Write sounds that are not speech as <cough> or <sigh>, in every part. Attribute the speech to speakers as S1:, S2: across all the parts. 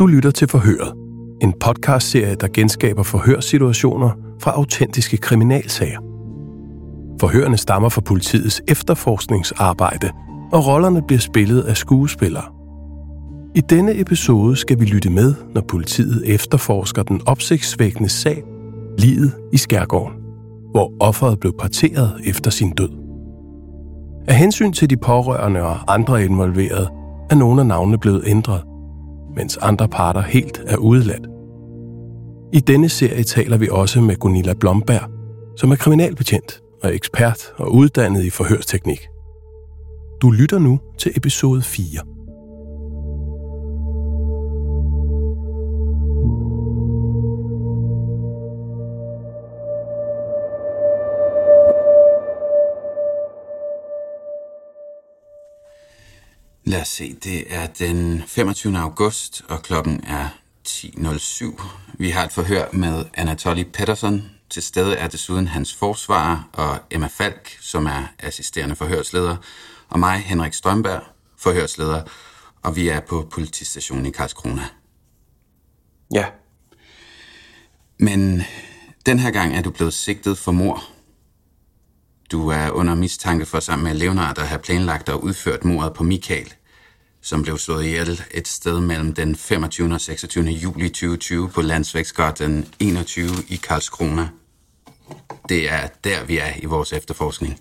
S1: Du lytter til Forhøret, en podcastserie, der genskaber forhørssituationer fra autentiske kriminalsager. Forhørene stammer fra politiets efterforskningsarbejde, og rollerne bliver spillet af skuespillere. I denne episode skal vi lytte med, når politiet efterforsker den opsigtsvækkende sag, livet i Skærgården, hvor offeret blev parteret efter sin død. Af hensyn til de pårørende og andre involverede, er nogle af navnene blevet ændret, mens andre parter helt er udeladt. I denne serie taler vi også med Gunilla Blomberg, som er kriminalbetjent og ekspert og uddannet i forhørsteknik. Du lytter nu til episode 4.
S2: Lad os se, det er den 25. august, og klokken er 10.07. Vi har et forhør med Anatoly Pedersen. Til stede er desuden hans forsvarer og Emma Falk, som er assisterende forhørsleder, og mig, Henrik Strømberg, forhørsleder, og vi er på politistationen i Karlskrona.
S3: Ja,
S2: Men den her gang er du blevet sigtet for mor. Du er under mistanke for sammen med Leonard at have planlagt og udført mordet på Michael, som blev slået ihjel et sted mellem den 25. og 26. juli 2020 på Landsvæksgården 21 i Karlskrona. Det er der, vi er i vores efterforskning.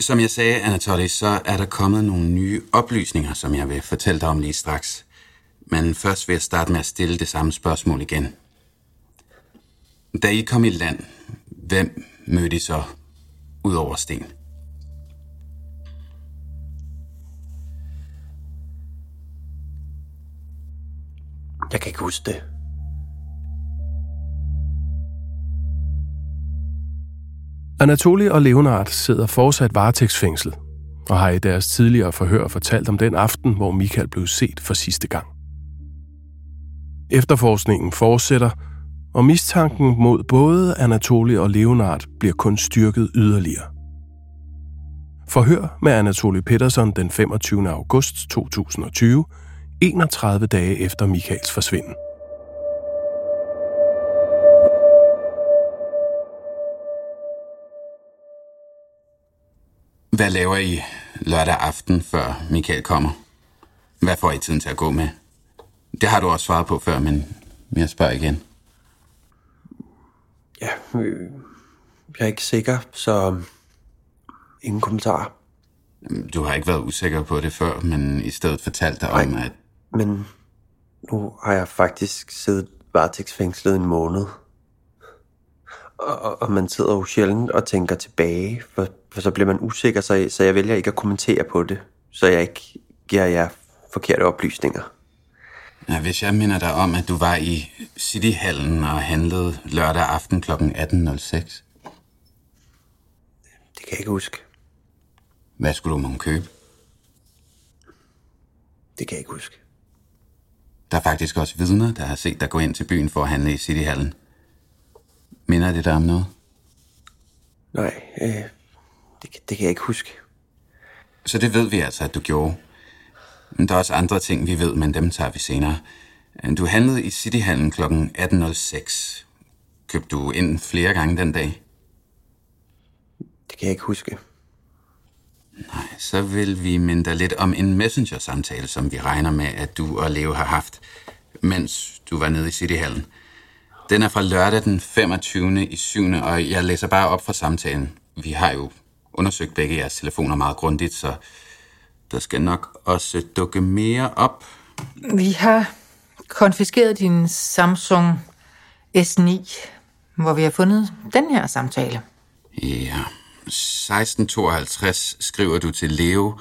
S2: Som jeg sagde, Anatoly, så er der kommet nogle nye oplysninger, som jeg vil fortælle dig om lige straks. Men først vil jeg starte med at stille det samme spørgsmål igen. Da I kom i land, hvem mødte I så ud over Sten?
S3: Jeg kan ikke huske det.
S1: Anatoli og Leonard sidder fortsat varetægtsfængslet og har i deres tidligere forhør fortalt om den aften, hvor Michael blev set for sidste gang. Efterforskningen fortsætter, og mistanken mod både Anatoli og Leonard bliver kun styrket yderligere. Forhør med Anatoli Petersen den 25. august 2020, 31 dage efter Michaels forsvinden.
S2: Hvad laver I lørdag aften, før Michael kommer? Hvad får I tiden til at gå med? Det har du også svaret på før, men jeg spørger igen.
S3: Ja, øh, jeg er ikke sikker, så ingen kommentar.
S2: Du har ikke været usikker på det før, men i stedet fortalt dig om, at
S3: Men nu har jeg faktisk siddet varetægtsfængslet en måned. Og, og, man sidder jo sjældent og tænker tilbage, for, for så bliver man usikker, så jeg, så jeg vælger ikke at kommentere på det, så jeg ikke giver jer forkerte oplysninger.
S2: Ja, hvis jeg minder dig om, at du var i Cityhallen og handlede lørdag aften kl. 18.06.
S3: Det kan jeg ikke huske.
S2: Hvad skulle du måtte købe?
S3: Det kan jeg ikke huske.
S2: Der er faktisk også vidner, der har set dig gå ind til byen for at handle i Cityhallen. Minder det dig om noget?
S3: Nej, øh, det, kan- det kan jeg ikke huske.
S2: Så det ved vi altså, at du gjorde. Men der er også andre ting, vi ved, men dem tager vi senere. Du handlede i Cityhallen kl. 18.06. Købte du ind flere gange den dag?
S3: Det kan jeg ikke huske.
S2: Nej, så vil vi minde lidt om en messenger-samtale, som vi regner med, at du og Leo har haft, mens du var nede i Cityhallen. Den er fra lørdag den 25. i 7. og jeg læser bare op fra samtalen. Vi har jo undersøgt begge jeres telefoner meget grundigt, så der skal nok også dukke mere op.
S4: Vi har konfiskeret din Samsung S9, hvor vi har fundet den her samtale.
S2: Ja, 1652 skriver du til Leo,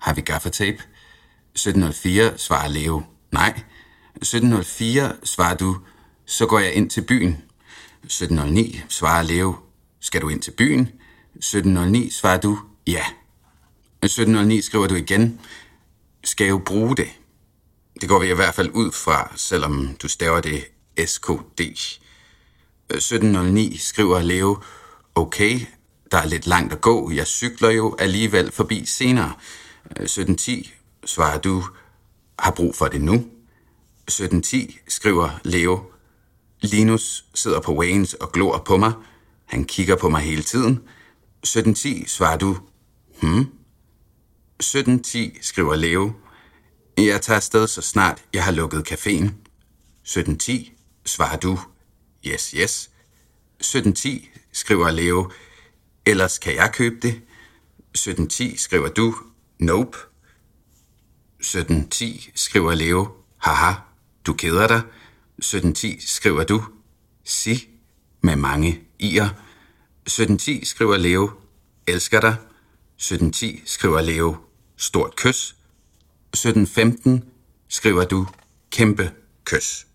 S2: har vi gaffatape? 1704 svarer Leo, nej. 1704 svarer du, så går jeg ind til byen. 1709 svarer Leo, skal du ind til byen? 1709 svarer du, ja. 1709 skriver du igen, skal jo bruge det. Det går vi i hvert fald ud fra, selvom du staver det SKD. 1709 skriver Leo, okay, der er lidt langt at gå, jeg cykler jo alligevel forbi senere. Øh, 1710 svarer du, har brug for det nu. 1710 skriver Leo, Linus sidder på Waynes og glor på mig. Han kigger på mig hele tiden. 1710 svarer du, hmm? 1710 skriver Leo, jeg tager afsted så snart jeg har lukket caféen. 1710 svarer du, yes, yes. 1710 skriver Leo, ellers kan jeg købe det. 1710 skriver du, nope. 1710 skriver Leo, haha, du keder dig. 1710 skriver du, si, med mange i'er. 1710 skriver Leo, elsker dig. 1710 skriver Leo, stort kys. 1715 skriver du, kæmpe kys.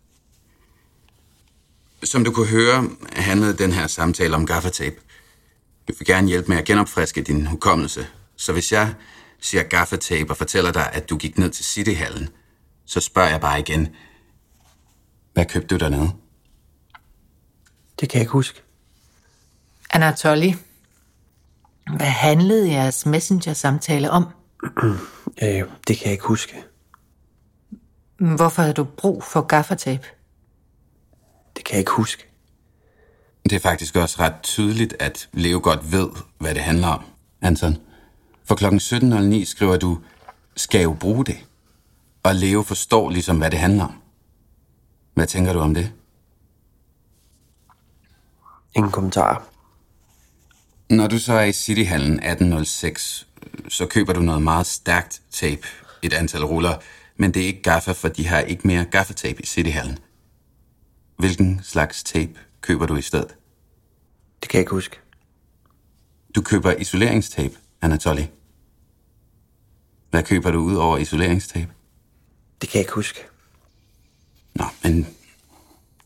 S2: Som du kunne høre, handlede den her samtale om gaffatape. Jeg vil gerne hjælpe med at genopfriske din hukommelse. Så hvis jeg siger gaffatape og fortæller dig, at du gik ned til Cityhallen, så spørger jeg bare igen, hvad købte du dernede?
S3: Det kan jeg ikke huske.
S4: Anatoly, hvad handlede jeres messenger-samtale om? <clears throat>
S3: øh, det kan jeg ikke huske.
S4: Hvorfor havde du brug for gaffatape?
S3: Det kan jeg ikke huske.
S2: Det er faktisk også ret tydeligt, at Leo godt ved, hvad det handler om, Anton. For klokken 17.09 skriver du, skal jo bruge det. Og Leo forstår ligesom, hvad det handler om. Hvad tænker du om det?
S3: Ingen kommentarer.
S2: Når du så er i Cityhallen 1806, så køber du noget meget stærkt tape, et antal ruller, men det er ikke gaffa, for de har ikke mere gaffatape i Cityhallen. Hvilken slags tape køber du i stedet?
S3: Det kan jeg ikke huske.
S2: Du køber isoleringstape, Anatoly. Hvad køber du ud over isoleringstape?
S3: Det kan jeg ikke huske.
S2: Nå, men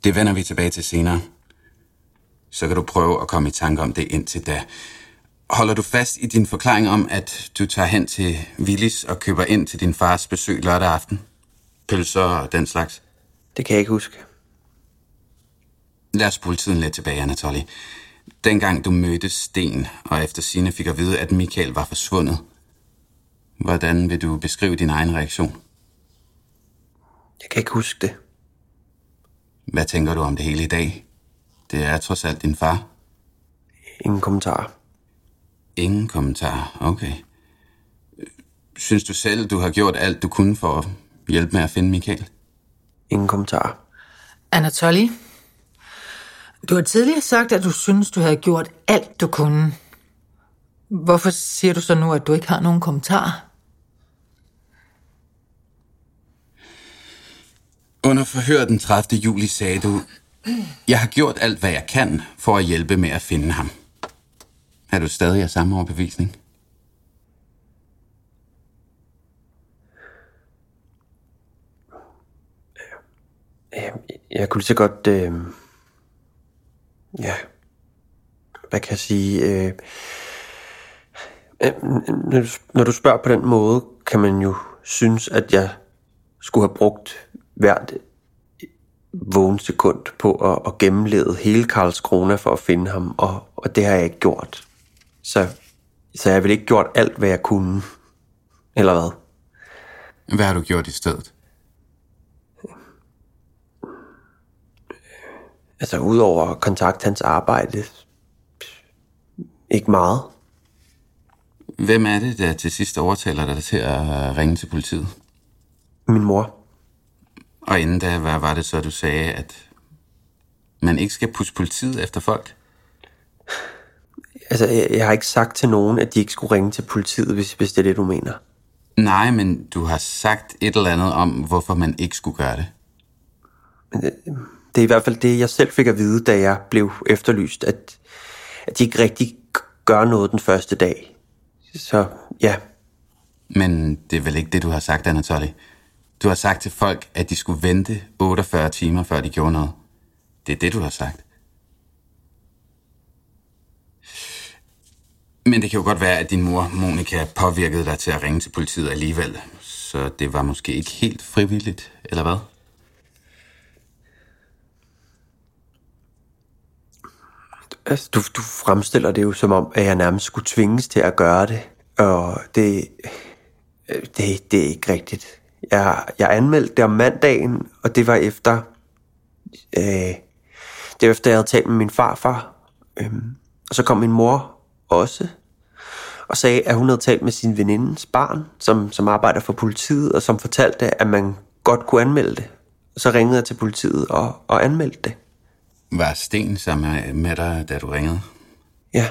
S2: det vender vi tilbage til senere. Så kan du prøve at komme i tanke om det indtil da. Holder du fast i din forklaring om, at du tager hen til Willis og køber ind til din fars besøg lørdag aften? Pølser og den slags?
S3: Det kan jeg ikke huske.
S2: Lad os spole tiden lidt tilbage, Anatoly. Dengang du mødte Sten, og efter sine fik at vide, at Michael var forsvundet. Hvordan vil du beskrive din egen reaktion?
S3: Jeg kan ikke huske det.
S2: Hvad tænker du om det hele i dag? Det er trods alt din far.
S3: Ingen kommentarer.
S2: Ingen kommentar. Okay. Synes du selv, du har gjort alt, du kunne for at hjælpe med at finde Michael?
S3: Ingen kommentarer.
S4: Anatoly, du har tidligere sagt, at du synes, du havde gjort alt, du kunne. Hvorfor siger du så nu, at du ikke har nogen kommentar?
S2: Under forhør den 30. juli sagde du, jeg har gjort alt, hvad jeg kan for at hjælpe med at finde ham. Er du stadig af samme overbevisning?
S3: Jeg kunne lige så godt... Øh... Ja. Hvad kan jeg sige? Øh... øh når du spørger på den måde, kan man jo synes, at jeg skulle have brugt hvert vågen sekund på at, at gennemlede hele Karlskrona for at finde ham, og, og det har jeg ikke gjort. Så, så jeg har vel ikke gjort alt, hvad jeg kunne, eller hvad?
S2: Hvad har du gjort i stedet?
S3: Altså, udover at kontakte hans arbejde, ikke meget.
S2: Hvem er det, der til sidst overtaler dig til at ringe til politiet?
S3: Min mor.
S2: Og inden da, hvad var det så, du sagde, at man ikke skal pusse politiet efter folk?
S3: Altså, jeg, jeg har ikke sagt til nogen, at de ikke skulle ringe til politiet, hvis, hvis det er det, du mener.
S2: Nej, men du har sagt et eller andet om, hvorfor man ikke skulle gøre det.
S3: Det det er i hvert fald det, jeg selv fik at vide, da jeg blev efterlyst, at, at de ikke rigtig gør noget den første dag. Så ja,
S2: Men det er vel ikke det, du har sagt, Anatoly. Du har sagt til folk, at de skulle vente 48 timer, før de gjorde noget. Det er det, du har sagt. Men det kan jo godt være, at din mor, Monika, påvirkede dig til at ringe til politiet alligevel. Så det var måske ikke helt frivilligt, eller hvad?
S3: Altså, du, du fremstiller det jo som om, at jeg nærmest skulle tvinges til at gøre det. Og det, øh, det, det er ikke rigtigt. Jeg, jeg anmeldte det om mandagen, og det var efter, øh, det var efter jeg havde talt med min farfar. Øhm, og så kom min mor også, og sagde, at hun havde talt med sin venindens barn, som, som arbejder for politiet, og som fortalte, at man godt kunne anmelde det. Og så ringede jeg til politiet og, og anmeldte det.
S2: Var Sten sammen med dig, da du ringede?
S3: Ja,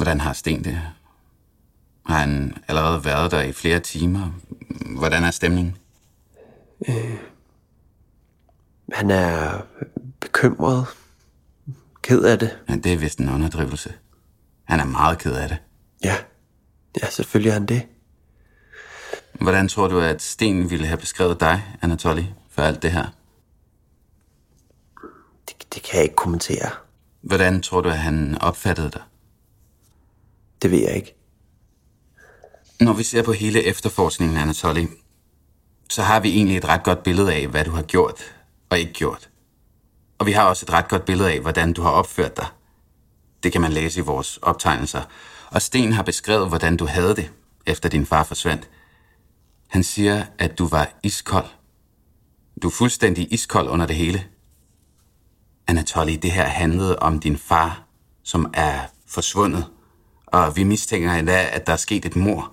S2: Hvordan har Sten det? Har han allerede været der i flere timer? Hvordan er stemningen?
S3: han er bekymret, ked af det.
S2: Ja, det er vist en underdrivelse. Han er meget ked af det.
S3: Ja, ja selvfølgelig er han det.
S2: Hvordan tror du, at Sten ville have beskrevet dig, Anatoly, for alt det her?
S3: Det. Kan jeg ikke kommentere.
S2: Hvordan tror du, at han opfattede dig?
S3: Det ved jeg ikke.
S2: Når vi ser på hele efterforskningen, Anatoly, så har vi egentlig et ret godt billede af, hvad du har gjort og ikke gjort. Og vi har også et ret godt billede af, hvordan du har opført dig. Det kan man læse i vores optegnelser. Og Sten har beskrevet, hvordan du havde det, efter din far forsvandt. Han siger, at du var iskold. Du er fuldstændig iskold under det hele. Anatoly, det her handlede om din far, som er forsvundet. Og vi mistænker endda, at der er sket et mor.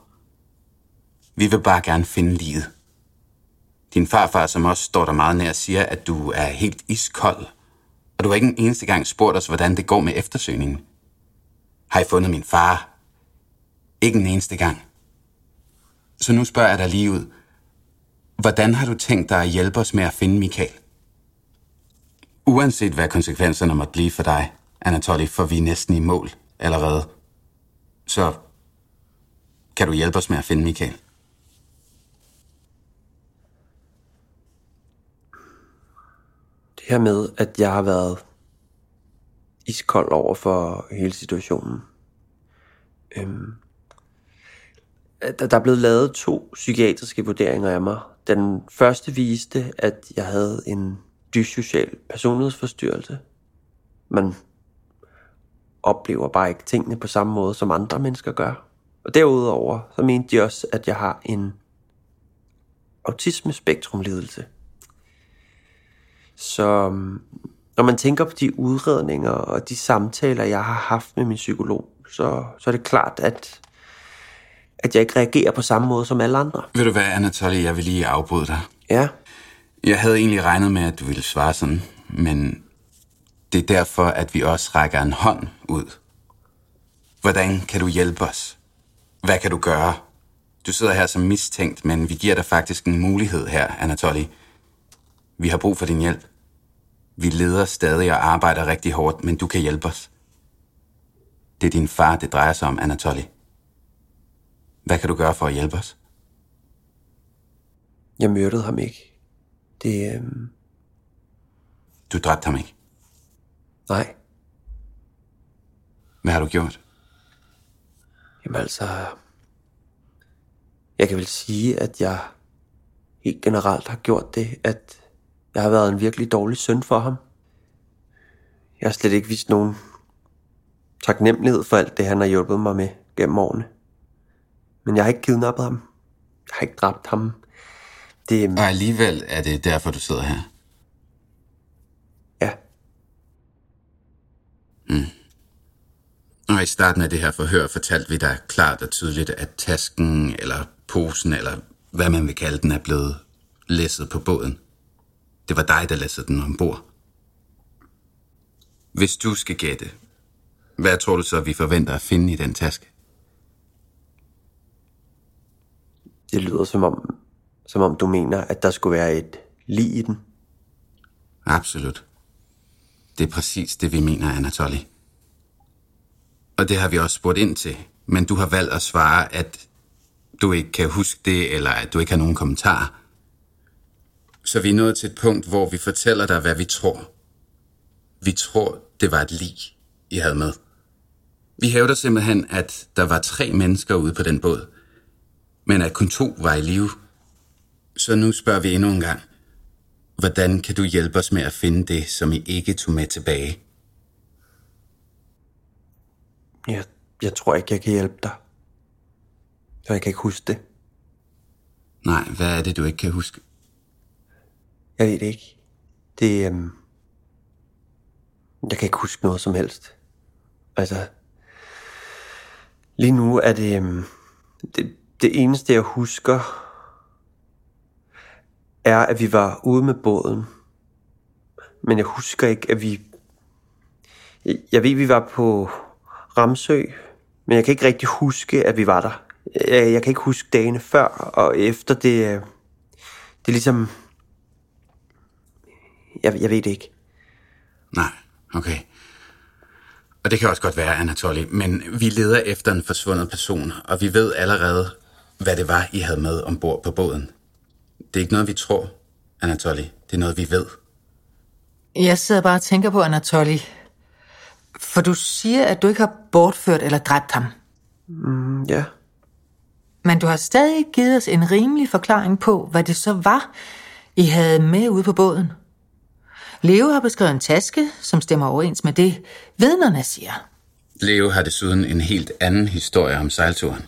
S2: Vi vil bare gerne finde livet. Din farfar, som også står der meget nær, siger, at du er helt iskold. Og du har ikke en eneste gang spurgt os, hvordan det går med eftersøgningen. Har I fundet min far? Ikke en eneste gang. Så nu spørger jeg dig lige ud. Hvordan har du tænkt dig at hjælpe os med at finde Michael? Uanset hvad konsekvenserne måtte blive for dig, Anatoly, for vi er næsten i mål allerede. Så kan du hjælpe os med at finde Michael?
S3: Det her med, at jeg har været iskold over for hele situationen. Øhm, der, der er blevet lavet to psykiatriske vurderinger af mig. Den første viste, at jeg havde en dyssocial personlighedsforstyrrelse. Man oplever bare ikke tingene på samme måde, som andre mennesker gør. Og derudover, så mente de også, at jeg har en autismespektrumlidelse. Så øhm, når man tænker på de udredninger og de samtaler, jeg har haft med min psykolog, så, så er det klart, at, at jeg ikke reagerer på samme måde som alle andre.
S2: Ved du hvad, Anatoly, jeg vil lige afbryde dig.
S3: Ja,
S2: jeg havde egentlig regnet med, at du ville svare sådan, men det er derfor, at vi også rækker en hånd ud. Hvordan kan du hjælpe os? Hvad kan du gøre? Du sidder her som mistænkt, men vi giver dig faktisk en mulighed her, Anatoly. Vi har brug for din hjælp. Vi leder stadig og arbejder rigtig hårdt, men du kan hjælpe os. Det er din far, det drejer sig om, Anatoly. Hvad kan du gøre for at hjælpe os?
S3: jeg myrdede ham ikke. Det, øhm,
S2: Du dræbte ham ikke.
S3: nej,
S2: Hvad har du gjort?
S3: jamen altså, jeg kan vel sige, at jeg helt generelt har gjort det, at jeg har været en virkelig dårlig søn for ham. Jeg har slet ikke vist nogen taknemmelighed for alt det, han har hjulpet mig med gennem årene. Men jeg har ikke kidnappet ham. har ikke dræbt ham. Det,
S2: Og alligevel er det derfor, du sidder her.
S3: ja,
S2: Og i starten af det her forhør fortalte vi dig klart og tydeligt, at tasken eller posen, eller hvad man vil kalde den, er blevet læsset på båden. Det var dig, der læssede den ombord. Hvis du skal gætte, hvad tror du så, vi forventer at finde i den taske?
S3: det lyder som om, som om du mener, at der skulle være et lig i den.
S2: Absolut. Det er præcis det, vi mener, Anatoly. Og det har vi også spurgt ind til. Men du har valgt at svare, at du ikke kan huske det, eller at du ikke har nogen kommentar. Så vi er nået til et punkt, hvor vi fortæller dig, hvad vi tror. Vi tror, det var et lig, I havde med. Vi hævder simpelthen, at der var tre mennesker ude på den båd, men at kun to var i live. Så nu spørger vi endnu en gang. Hvordan kan du hjælpe os med at finde det, som I ikke tog med tilbage?
S3: Jeg, jeg tror ikke, jeg kan hjælpe dig. Og jeg kan ikke huske det.
S2: Nej, hvad er det, du ikke kan huske?
S3: Jeg ved det ikke. Det, øhm, jeg kan ikke huske noget som helst. Altså, lige nu er det, øhm, det, det eneste, jeg husker, er, at vi var ude med båden. Men jeg husker ikke, at vi... Jeg- ved, ved, vi var på Ramsø, men jeg kan ikke rigtig huske, at vi var der. Jeg, kan ikke huske dagene før og efter det... Det er ligesom... Jeg, jeg ved det ikke.
S2: Nej, okay. Og det kan også godt være, Anatoly, men vi leder efter en forsvundet person, og vi ved allerede, hvad det var, I havde med ombord på båden. Det er ikke noget, vi tror, Anatoly. Det er noget, vi ved.
S4: Jeg sidder bare og tænker på Anatoly. For du siger, at du ikke har bortført eller dræbt ham.
S3: Mm, ja.
S4: Men du har stadig givet os en rimelig forklaring på, hvad det så var, I havde med ude på båden. Leo har beskrevet en taske, som stemmer overens med det, vidnerne siger.
S2: Leo har desuden en helt anden historie om sejlturen.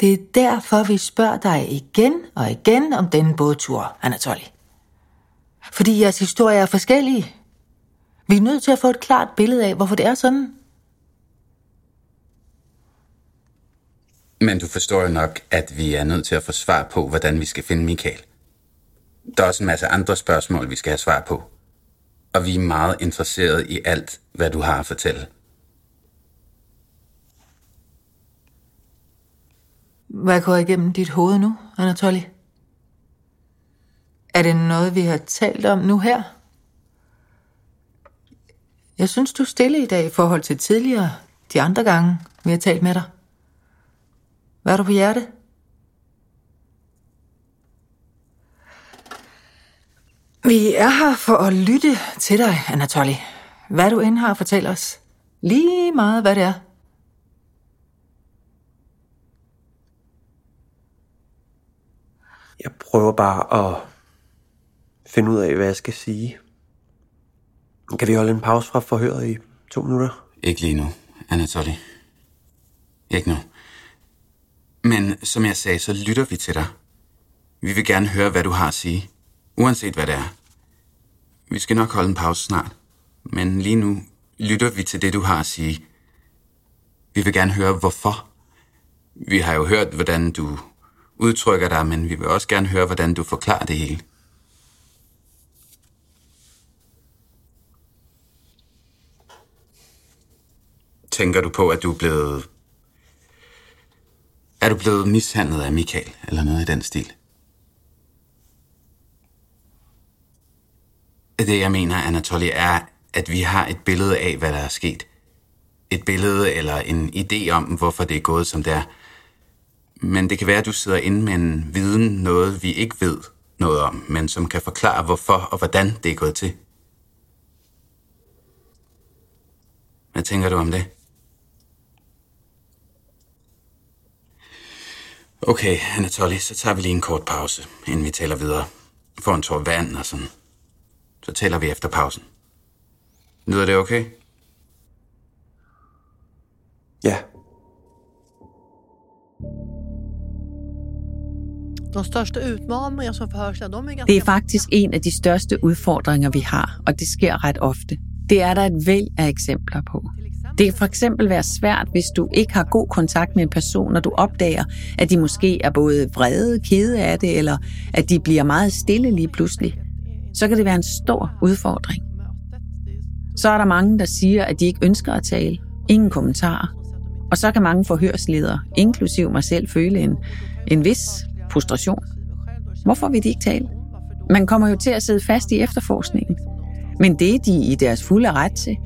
S4: Det er derfor, vi spørger dig igen og igen om denne bådtur, Anatoly. Fordi jeres historier er forskellige. Vi er nødt til at få et klart billede af, hvorfor det er sådan.
S2: Men du forstår jo nok, at vi er nødt til at få svar på, hvordan vi skal finde Michael. Der er også en masse andre spørgsmål, vi skal have svar på. Og vi er meget interesserede i alt, hvad du har at fortælle.
S4: Hvad går igennem dit hoved nu, Anatoly? Er det noget, vi har talt om nu her? Jeg synes, du er stille i dag i forhold til tidligere, de andre gange, vi har talt med dig. Hvad er du på hjerte? Vi er her for at lytte til dig, Anatoly. Hvad du end har at fortælle os. Lige meget, hvad det er.
S3: Jeg prøver bare at finde ud af, hvad jeg skal sige. Kan vi holde en pause fra forhøret i to minutter?
S2: Ikke lige nu, Anatoly. Ikke nu. Men som jeg sagde, så lytter vi til dig. Vi vil gerne høre, hvad du har at sige. Uanset hvad det er. Vi skal nok holde en pause snart. Men lige nu lytter vi til det, du har at sige. Vi vil gerne høre, hvorfor. Vi har jo hørt, hvordan du udtrykker dig, men vi vil også gerne høre, hvordan du forklarer det hele. Tænker du på, at du er blevet... Er du blevet mishandlet af Michael, eller noget i den stil? Det, jeg mener, Anatoly, er, at vi har et billede af, hvad der er sket. Et billede eller en idé om, hvorfor det er gået, som det er. Men det kan være, at du sidder inde med en viden, noget vi ikke ved noget om, men som kan forklare, hvorfor og hvordan det er gået til. Hvad tænker du om det? Okay, Anatoly, så tager vi lige en kort pause, inden vi taler videre. Får en tår vand og sådan. Så taler vi efter pausen. Lyder det okay?
S3: Ja.
S5: De største udfordringer som förhörsledare, de er.
S6: Det er faktisk en af de største udfordringer, vi har, og det sker ret ofte. Det er der et væld af eksempler på. Det kan for eksempel være svært, hvis du ikke har god kontakt med en person, og du opdager, at de måske er både vrede, kede af det, eller at de bliver meget stille lige pludselig. Så kan det være en stor udfordring. Så er der mange, der siger, at de ikke ønsker at tale. Ingen kommentarer. Og så kan mange forhørsledere, inklusiv mig selv, føle en, en vis frustration. Hvorfor vil de ikke tale? Man kommer jo til at sidde fast i efterforskningen. Men det er de i deres fulde ret til.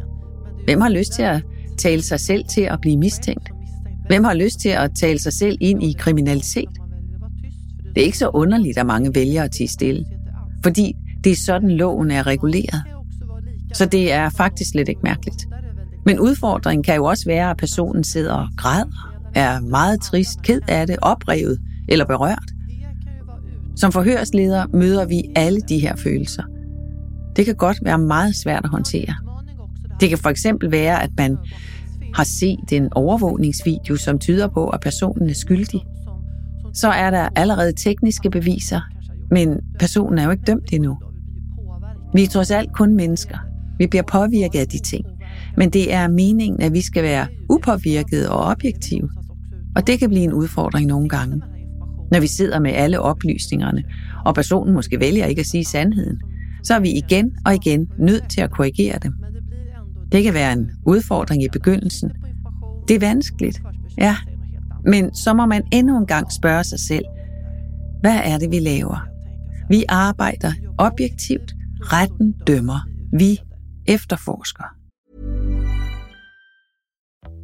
S6: Hvem har lyst til at tale sig selv til at blive mistænkt? Hvem har lyst til at tale sig selv ind i kriminalitet? Det er ikke så underligt, at mange vælger at tige stille. Fordi det er sådan, loven er reguleret. Så det er faktisk lidt ikke mærkeligt. Men udfordringen kan jo også være, at personen sidder og græder, er meget trist, ked af det, oprevet eller berørt. Som forhørsleder møder vi alle de her følelser. Det kan godt være meget svært at håndtere. Det kan for eksempel være, at man har set en overvågningsvideo, som tyder på, at personen er skyldig. Så er der allerede tekniske beviser, men personen er jo ikke dømt endnu. Vi er trods alt kun mennesker. Vi bliver påvirket af de ting. Men det er meningen, at vi skal være upåvirket og objektive. Og det kan blive en udfordring nogle gange. Når vi sidder med alle oplysningerne, og personen måske vælger ikke at sige sandheden, så er vi igen og igen nødt til at korrigere dem. Det kan være en udfordring i begyndelsen. Det er vanskeligt, ja. Men så må man endnu en gang spørge sig selv, hvad er det, vi laver? Vi arbejder objektivt, retten dømmer, vi efterforsker.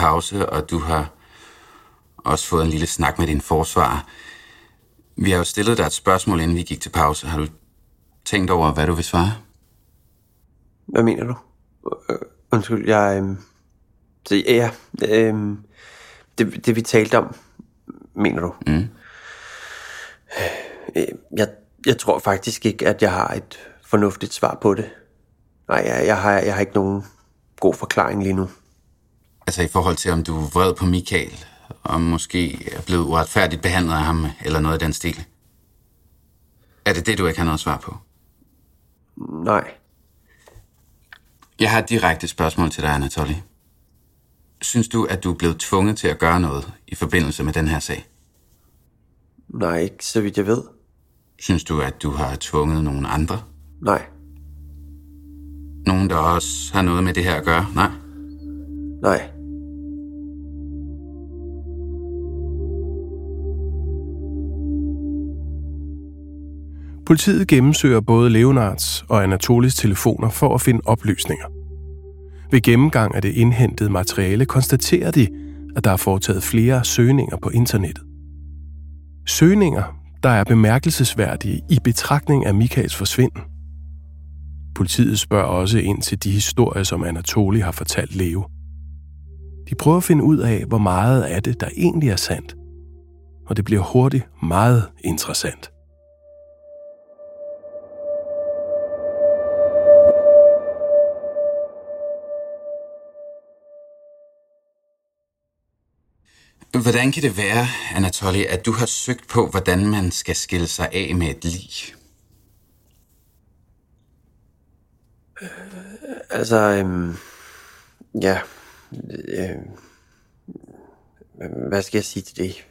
S2: pause, og du har også fået en lille snak med din forsvar. Vi har jo stillet dig et spørgsmål, inden vi gik til pause. Har du tænkt over, hvad du vil svare?
S3: Hvad mener du? Øh, undskyld, jeg... Øh, så, ja, øh, det, det vi talte om, mener du?
S2: Mm.
S3: Øh, jeg, jeg tror faktisk ikke, at jeg har et fornuftigt svar på det. Nej, jeg, jeg, har, jeg har ikke nogen god forklaring lige nu.
S2: Altså i forhold til, om du er vred på Michael, og måske er blevet uretfærdigt behandlet af ham, eller noget af den stil. Er det det, du ikke har noget svar på?
S3: Nej.
S2: Jeg har et direkte spørgsmål til dig, Anatoly. Synes du, at du er blevet tvunget til at gøre noget i forbindelse med den her sag?
S3: Nej, ikke så vidt jeg ved.
S2: Synes du, at du har tvunget nogen andre?
S3: Nej.
S2: Nogen, der også har noget med det her at gøre? Nej.
S3: Nej.
S1: Politiet gennemsøger både Leonards og Anatolis telefoner for at finde oplysninger. Ved gennemgang af det indhentede materiale konstaterer de, at der er foretaget flere søgninger på internettet. Søgninger, der er bemærkelsesværdige i betragtning af Michaels forsvinden. Politiet spørger også ind til de historier, som Anatoli har fortalt Leo. De prøver at finde ud af, hvor meget af det, der egentlig er sandt. Og det bliver hurtigt meget interessant.
S2: Hvordan kan det være, Anatoly, at du har søgt på, hvordan man skal skille sig af med et lig?
S3: Altså, øhm, ja, øh, hvad skal jeg sige til det?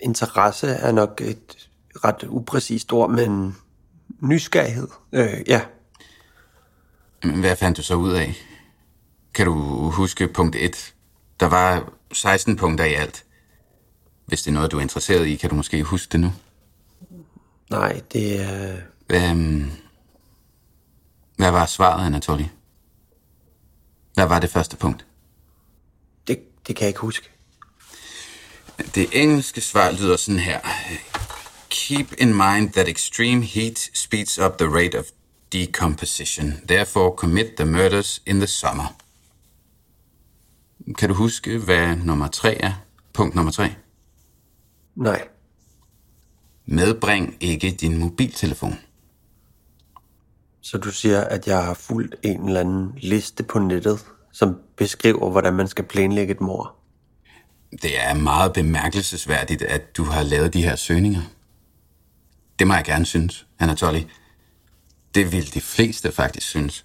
S3: Interesse er nok et ret upræcist ord, men nysgerrighed, øh, ja.
S2: Hvad fandt du så ud af? Kan du huske punkt 1? Der var 16 punkter i alt. Hvis det er noget, du er interesseret i, kan du måske huske det nu?
S3: Nej, det er...
S2: Øhm, hvad var svaret, Anatoly? Hvad var det første punkt?
S3: Det, det kan jeg ikke huske.
S2: Det engelske svar lyder sådan her. Keep in mind that extreme heat speeds up the rate of decomposition. Therefore commit the murders in the summer. Kan du huske, hvad nummer tre er? Punkt nummer tre.
S3: Nej.
S2: Medbring ikke din mobiltelefon.
S3: Så du siger, at jeg har fulgt en eller anden liste på nettet, som beskriver, hvordan man skal planlægge et mor?
S2: Det er meget bemærkelsesværdigt, at du har lavet de her søgninger. Det må jeg gerne synes, Anatoly. Det vil de fleste faktisk synes.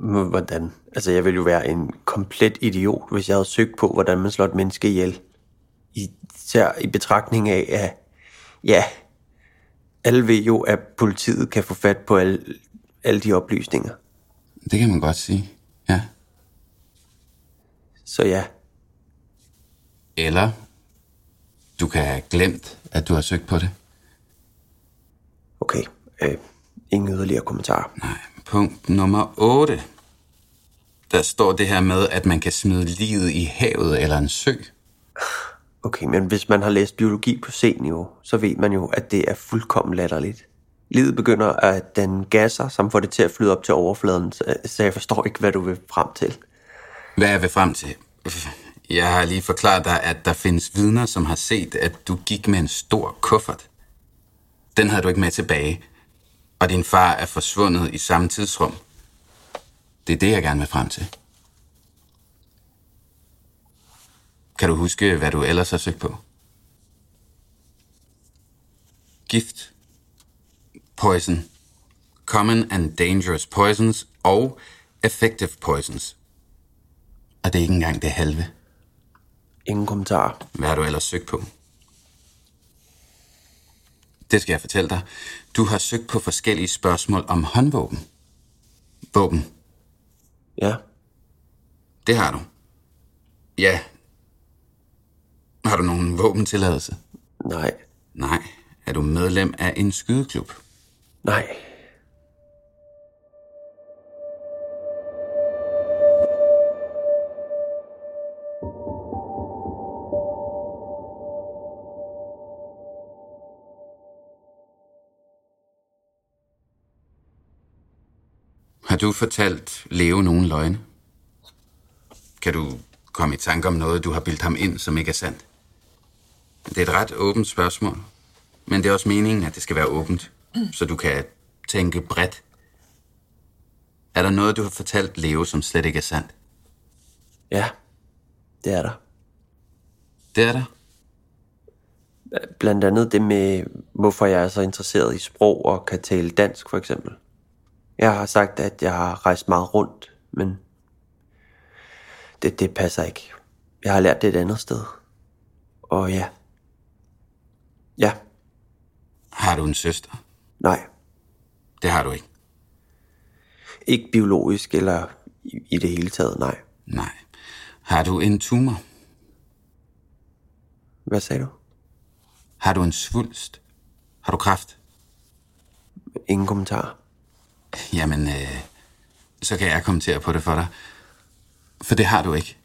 S3: Hvordan? Altså, jeg ville jo være en komplet idiot, hvis jeg havde søgt på, hvordan man slår et menneske ihjel. Især i betragtning af, at ja, alle ved jo, at politiet kan få fat på alle, alle de oplysninger.
S2: Det kan man godt sige, ja.
S3: Så ja.
S2: Eller du kan have glemt, at du har søgt på det.
S3: Okay, øh, ingen yderligere kommentarer.
S2: Nej, punkt nummer 8. Der står det her med, at man kan smide livet i havet eller en sø.
S3: Okay, men hvis man har læst biologi på C-niveau, så ved man jo, at det er fuldkommen latterligt. Livet begynder at den gasser, som får det til at flyde op til overfladen, så jeg forstår ikke, hvad du vil frem til.
S2: Hvad jeg vil frem til? Jeg har lige forklaret dig, at der findes vidner, som har set, at du gik med en stor kuffert. Den havde du ikke med tilbage, og din far er forsvundet i samme tidsrum. Det er det, jeg gerne vil frem til. Kan du huske, hvad du ellers har søgt på? Gift, poison, common and dangerous poisons og effective poisons. Og det er ikke engang det halve.
S3: Ingen kommentar.
S2: Hvad har du ellers søgt på? Det skal jeg fortælle dig. Du har søgt på forskellige spørgsmål om håndvåben. Våben.
S3: Ja.
S2: Det har du. Ja. Har du nogen våbentilladelse?
S3: Nej.
S2: Nej. Er du medlem af en skydeklub?
S3: Nej.
S2: Du fortalt Leo nogen løgne? Kan du komme i tanke om noget, du har bildt ham ind, som ikke er sandt? Det er et ret åbent spørgsmål. Men det er også meningen, at det skal være åbent, så du kan tænke bredt. Er der noget, du har fortalt Leo, som slet ikke er sandt?
S3: Ja, det er der.
S2: Det er der?
S3: Blandt andet det med, hvorfor jeg er så interesseret i sprog og kan tale dansk, for eksempel. Jeg har sagt, at jeg har rejst meget rundt, men det, det passer ikke. Jeg har lært det et andet sted. Og ja. Ja.
S2: Har du en søster?
S3: Nej.
S2: Det har du ikke.
S3: Ikke biologisk eller i, i det hele taget, nej.
S2: Nej. Har du en tumor?
S3: Hvad sagde du?
S2: Har du en svulst? Har du kræft?
S3: Ingen kommentar.
S2: Jamen, øh, så kan jeg kommentere på det for dig. For det har du ikke.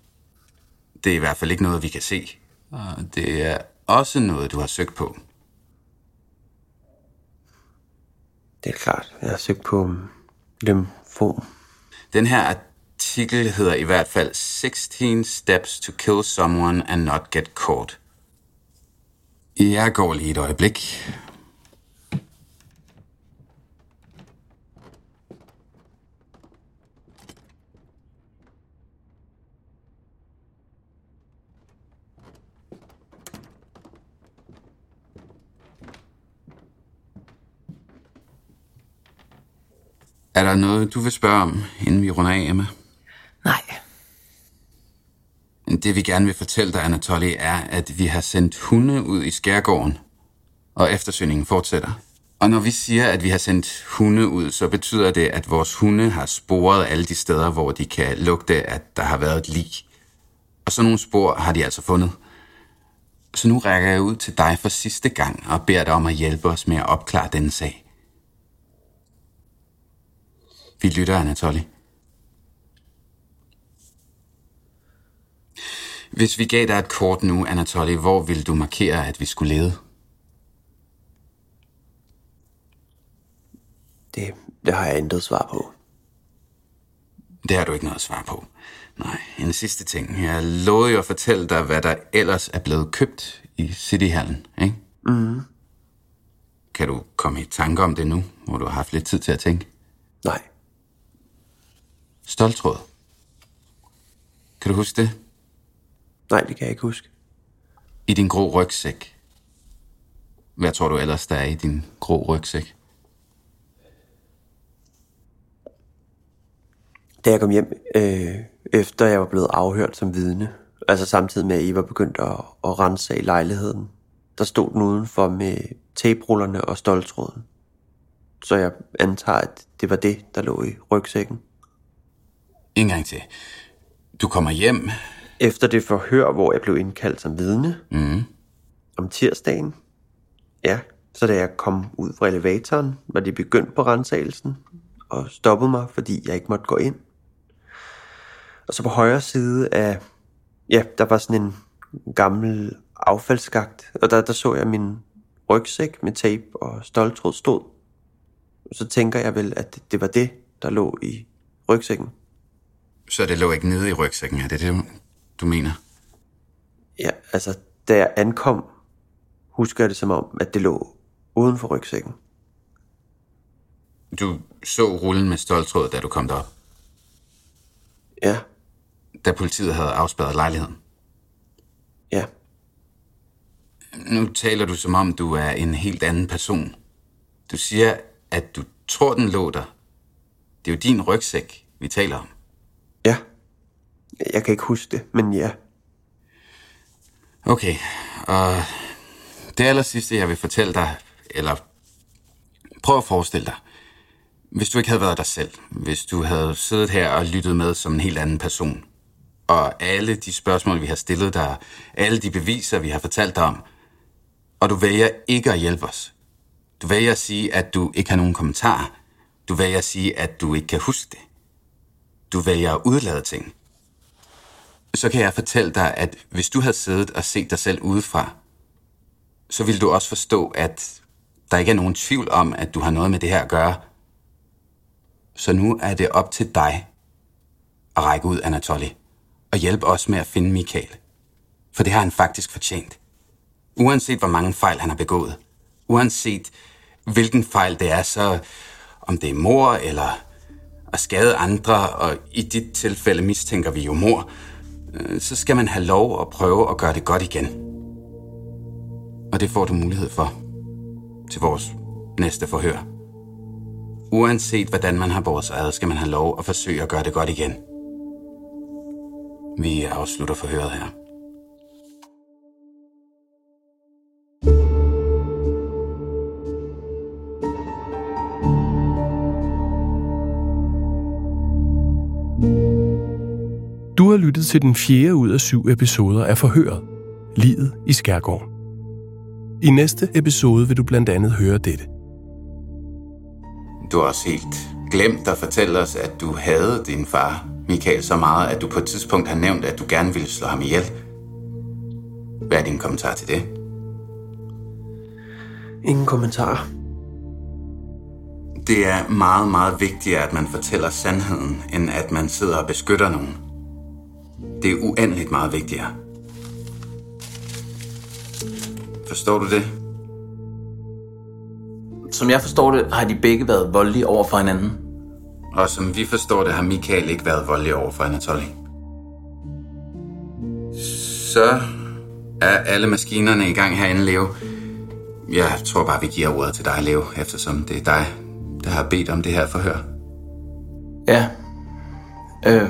S2: Det er i hvert fald ikke noget, vi kan se. Og det er også noget, du har søgt på.
S3: Det er klart. Jeg har søgt på lymfom.
S2: Den her artikel hedder i hvert fald 16 Steps to Kill Someone and Not Get Caught. Jeg går lige et øjeblik. Er der noget, du vil spørge om, inden vi runder af, Emma?
S4: Nej.
S2: Det vi gerne vil fortælle dig, Anatoly, er, at vi har sendt hunde ud i skærgården, og eftersøgningen fortsætter. Og når vi siger, at vi har sendt hunde ud, så betyder det, at vores hunde har sporet alle de steder, hvor de kan lugte, at der har været et lig. Og så nogle spor har de altså fundet. Så nu rækker jeg ud til dig for sidste gang og beder dig om at hjælpe os med at opklare denne sag. Vi lytter, Anatoly. Hvis vi gav dig et kort nu, Anatoly, hvor ville du markere, at vi skulle lede?
S3: Det, det har jeg intet svar på.
S2: Det har du ikke noget svar på. Nej, en sidste ting. Jeg lovede jo at fortælle dig, hvad der ellers er blevet købt i Cityhallen, ikke?
S3: Mm.
S2: Kan du komme i tanke om det nu, hvor du har haft lidt tid til at tænke?
S3: Nej.
S2: Stoltråd. Kan du huske det?
S3: Nej, det kan jeg ikke huske.
S2: I din grå rygsæk. Hvad tror du ellers, der er i din grå rygsæk?
S3: Da jeg kom hjem, øh, efter jeg var blevet afhørt som vidne, altså samtidig med, at I var begyndt at, at rense i lejligheden, der stod den udenfor med taperullerne og stoltråden. Så jeg antager, at det var det, der lå i rygsækken.
S2: En gang til. Du kommer hjem.
S3: Efter det forhør, hvor jeg blev indkaldt som vidne,
S2: mm.
S3: om tirsdagen, ja, så da jeg kom ud fra elevatoren, var de begyndt på rensagelsen og stoppede mig, fordi jeg ikke måtte gå ind. Og så på højre side af, ja, der var sådan en gammel affaldsskagt, og der, der så jeg min rygsæk med tape og stoltråd stod. Så tænker jeg vel, at det var det, der lå i rygsækken.
S2: Så det lå ikke nede i rygsækken, er det det, du mener?
S3: Ja, altså, da jeg ankom, husker jeg det som om, at det lå uden for rygsækken.
S2: Du så rullen med stoltråd, da du kom derop?
S3: Ja.
S2: Da politiet havde afspærret lejligheden?
S3: Ja.
S2: Nu taler du som om, du er en helt anden person. Du siger, at du tror, den lå der. Det er jo din rygsæk, vi taler om.
S3: Ja. Jeg kan ikke huske det, men ja.
S2: Okay, og det aller sidste, jeg vil fortælle dig, eller prøv at forestille dig, hvis du ikke havde været dig selv, hvis du havde siddet her og lyttet med som en helt anden person, og alle de spørgsmål, vi har stillet dig, alle de beviser, vi har fortalt dig om, og du vælger ikke at hjælpe os. Du vælger at sige, at du ikke har nogen kommentarer. Du vælger at sige, at du ikke kan huske det. Du vælger at udlade ting. Så kan jeg fortælle dig, at hvis du havde siddet og set dig selv udefra, så ville du også forstå, at der ikke er nogen tvivl om, at du har noget med det her at gøre. Så nu er det op til dig at række ud, Anatoly, og hjælpe os med at finde Michael. For det har han faktisk fortjent. Uanset hvor mange fejl han har begået. Uanset hvilken fejl det er, så om det er mor eller at skade andre, og i dit tilfælde mistænker vi jo mor, øh, så skal man have lov at prøve at gøre det godt igen. Og det får du mulighed for til vores næste forhør. Uanset hvordan man har båret sig ad, skal man have lov at forsøge at gøre det godt igen. Vi afslutter forhøret her.
S1: Du har lyttet til den fjerde ud af syv episoder af Forhøret. Livet i Skærgården. I næste episode vil du blandt andet høre dette.
S2: Du har også helt glemt at fortælle os, at du havde din far, Michael, så meget, at du på et tidspunkt har nævnt, at du gerne ville slå ham ihjel. Hvad er din kommentar til det?
S3: Ingen kommentar.
S2: Det er meget, meget vigtigere, at man fortæller sandheden, end at man sidder og beskytter nogen. Det er uendeligt meget vigtigere. Forstår du det?
S7: Som jeg forstår det, har de begge været voldelige over for hinanden.
S2: Og som vi forstår det, har Michael ikke været voldelig over for Anatoly. Så er alle maskinerne i gang herinde, Leo. Jeg tror bare, vi giver ordet til dig, Leo, eftersom det er dig, der har bedt om det her forhør.
S7: Ja. Øh.